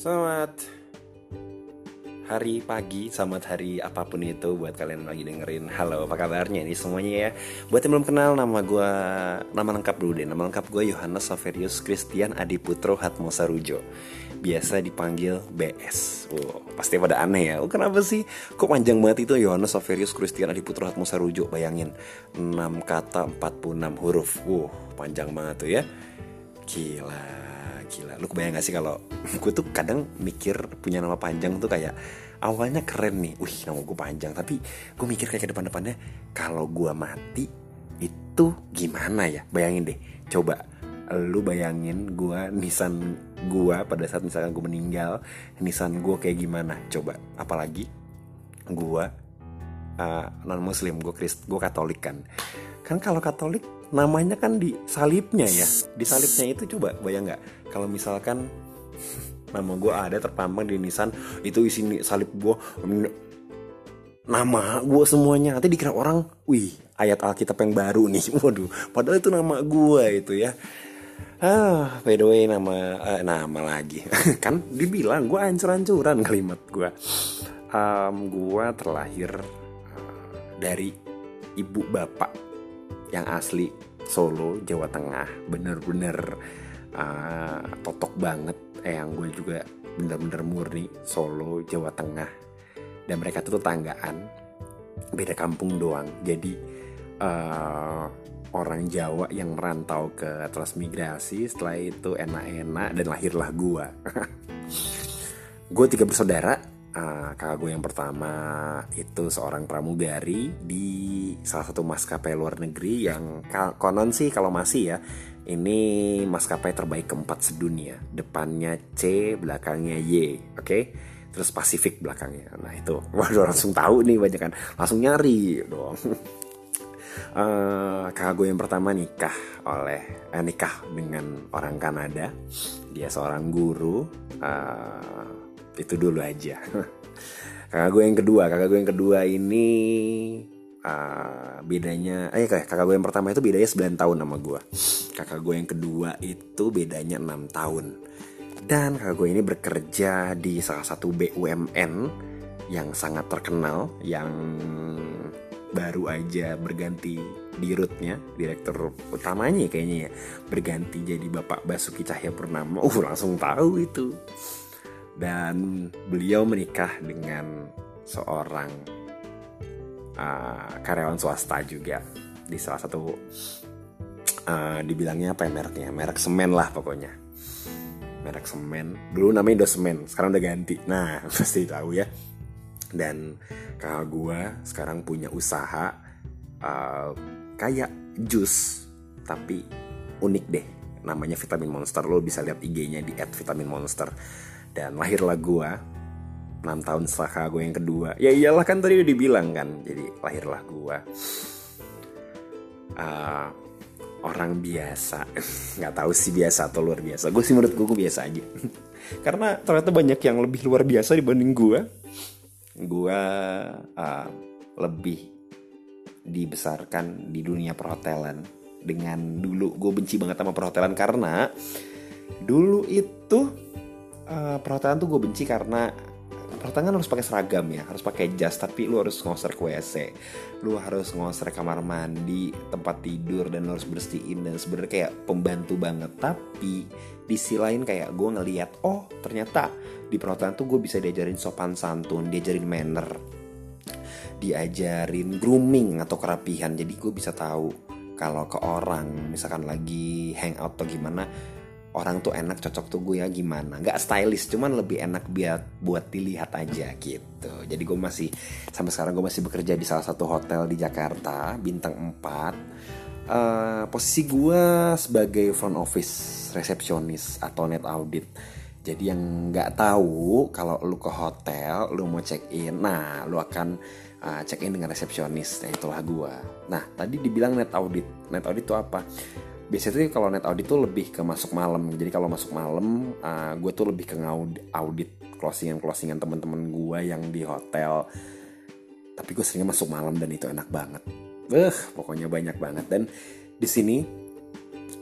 Selamat hari pagi, selamat hari apa pun itu buat kalian lagi dengerin. Halo, apa kabarnya ini semuanya ya? Buat yang belum kenal, nama gue, nama lengkap dulu deh. Nama lengkap gue Yohanes Saverius Christian Adiputro Hatmosarujo. Biasa dipanggil BS. Wow, pasti pada aneh ya. Oh, kenapa sih? Kok panjang banget itu Yohanes Saverius Christian Adiputro Hatmosarujo? Bayangin, 6 kata 46 huruf. Wow, panjang banget tuh ya. Gila gila lu kebayang gak sih kalau gue tuh kadang mikir punya nama panjang tuh kayak awalnya keren nih wih nama gue panjang. Tapi gue mikir kayak ke depan-depannya kalau gue mati itu gimana ya? Bayangin deh coba lu bayangin gue nisan gue pada saat misalkan gue meninggal nisan gue kayak gimana? Coba apalagi gue uh, non muslim gue krist gue katolik kan. Kan kalau katolik namanya kan di salibnya ya. Di salibnya itu coba bayang nggak? Kalau misalkan nama gue ada terpampang di nisan itu isi salib gue nama gue semuanya. Nanti dikira orang wih ayat alkitab yang baru nih. Waduh padahal itu nama gue itu ya. Ah by the way nama eh, nama lagi. Kan dibilang gue ancur-ancuran kalimat gue um, gue terlahir uh, dari ibu bapak yang asli Solo Jawa Tengah. Bener-bener uh, totok banget. Eh yang gue juga bener-bener murni Solo Jawa Tengah. Dan mereka tuh tetanggaan beda kampung doang. Jadi uh, orang Jawa yang merantau ke transmigrasi setelah itu enak-enak dan lahirlah gue gue tiga bersaudara uh, kakak gue yang pertama itu seorang pramugari di salah satu maskapai luar negeri yang konon sih kalau masih ya ini maskapai terbaik keempat sedunia. Depannya C belakangnya Y oke? Okay? terus Pasifik belakangnya. Nah itu. Waduh langsung tahu nih banyak kan. Langsung nyari dong. Uh, kakak gue yang pertama nikah oleh eh, nikah dengan orang Kanada. Dia seorang guru. Uh, itu dulu aja. Kakak gue yang kedua. Kakak gue yang kedua ini uh, bedanya eh kakak gue yang pertama itu bedanya 9 tahun sama gue. Kakak gue yang kedua itu bedanya 6 tahun. Dan kakak gue ini bekerja di salah satu BUMN yang sangat terkenal yang baru aja berganti di rootnya direktur utamanya kayaknya ya. Berganti jadi Bapak Basuki Cahaya Purnama uh langsung tahu itu dan beliau menikah dengan seorang uh, karyawan swasta juga. Di salah satu uh, dibilangnya apa ya mereknya? Merek semen lah pokoknya. Merek semen. Dulu namanya semen sekarang udah ganti. Nah pasti tahu ya. Dan kakak gue sekarang punya usaha uh, kayak jus tapi unik deh. Namanya vitamin monster. Lo bisa lihat IG-nya di @vitaminmonster dan lahirlah gue 6 tahun setelah gue yang kedua. Ya iyalah kan tadi udah dibilang kan jadi lahirlah gue uh, orang biasa. Nggak tahu sih biasa atau luar biasa. Gue sih menurut gue, gue biasa aja. Karena ternyata banyak yang lebih luar biasa dibanding gue gue uh, lebih dibesarkan di dunia perhotelan. Dengan dulu gue benci banget sama perhotelan karena dulu itu uh, perhotelan tuh gue benci karena perhotelan kan harus pakai seragam ya harus pakai jas tapi lu harus ngoser ke WC lu harus ngoser kamar mandi tempat tidur dan lu harus bersihin dan sebenarnya kayak pembantu banget. Tapi di sisi lain kayak gue ngeliat oh ternyata di perhotelan tuh gue bisa diajarin sopan santun diajarin manner diajarin grooming atau kerapihan. Jadi gue bisa tahu kalau ke orang misalkan lagi hangout atau gimana orang tuh enak cocok tuh gue ya gimana? Nggak stylish cuman lebih enak biar buat dilihat aja gitu. Jadi gue masih sampai sekarang gue masih bekerja di salah satu hotel di Jakarta bintang 4 uh, eh, posisi gue sebagai front office resepsionis atau net audit. Jadi yang nggak tahu kalau lu ke hotel lu mau check in nah lu akan uh, check in dengan resepsionis nah itulah gue. Nah tadi dibilang net audit. Net audit itu apa biasanya tuh kalau net audit tuh lebih ke masuk malam. Jadi kalau masuk malam uh, gue tuh lebih ke audit closingan closingan teman-teman gue yang di hotel. Tapi gue seringnya masuk malam dan itu enak banget. Eh pokoknya banyak banget. Dan di sini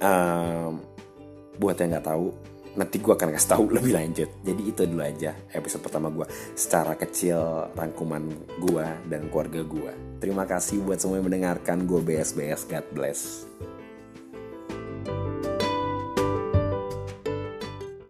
uh, buat yang nggak tahu nanti gue akan kasih tahu lebih lanjut. Jadi itu dulu aja episode pertama gue secara kecil rangkuman gue dan keluarga gue terima kasih buat semua yang mendengarkan. Gue BSBS God bless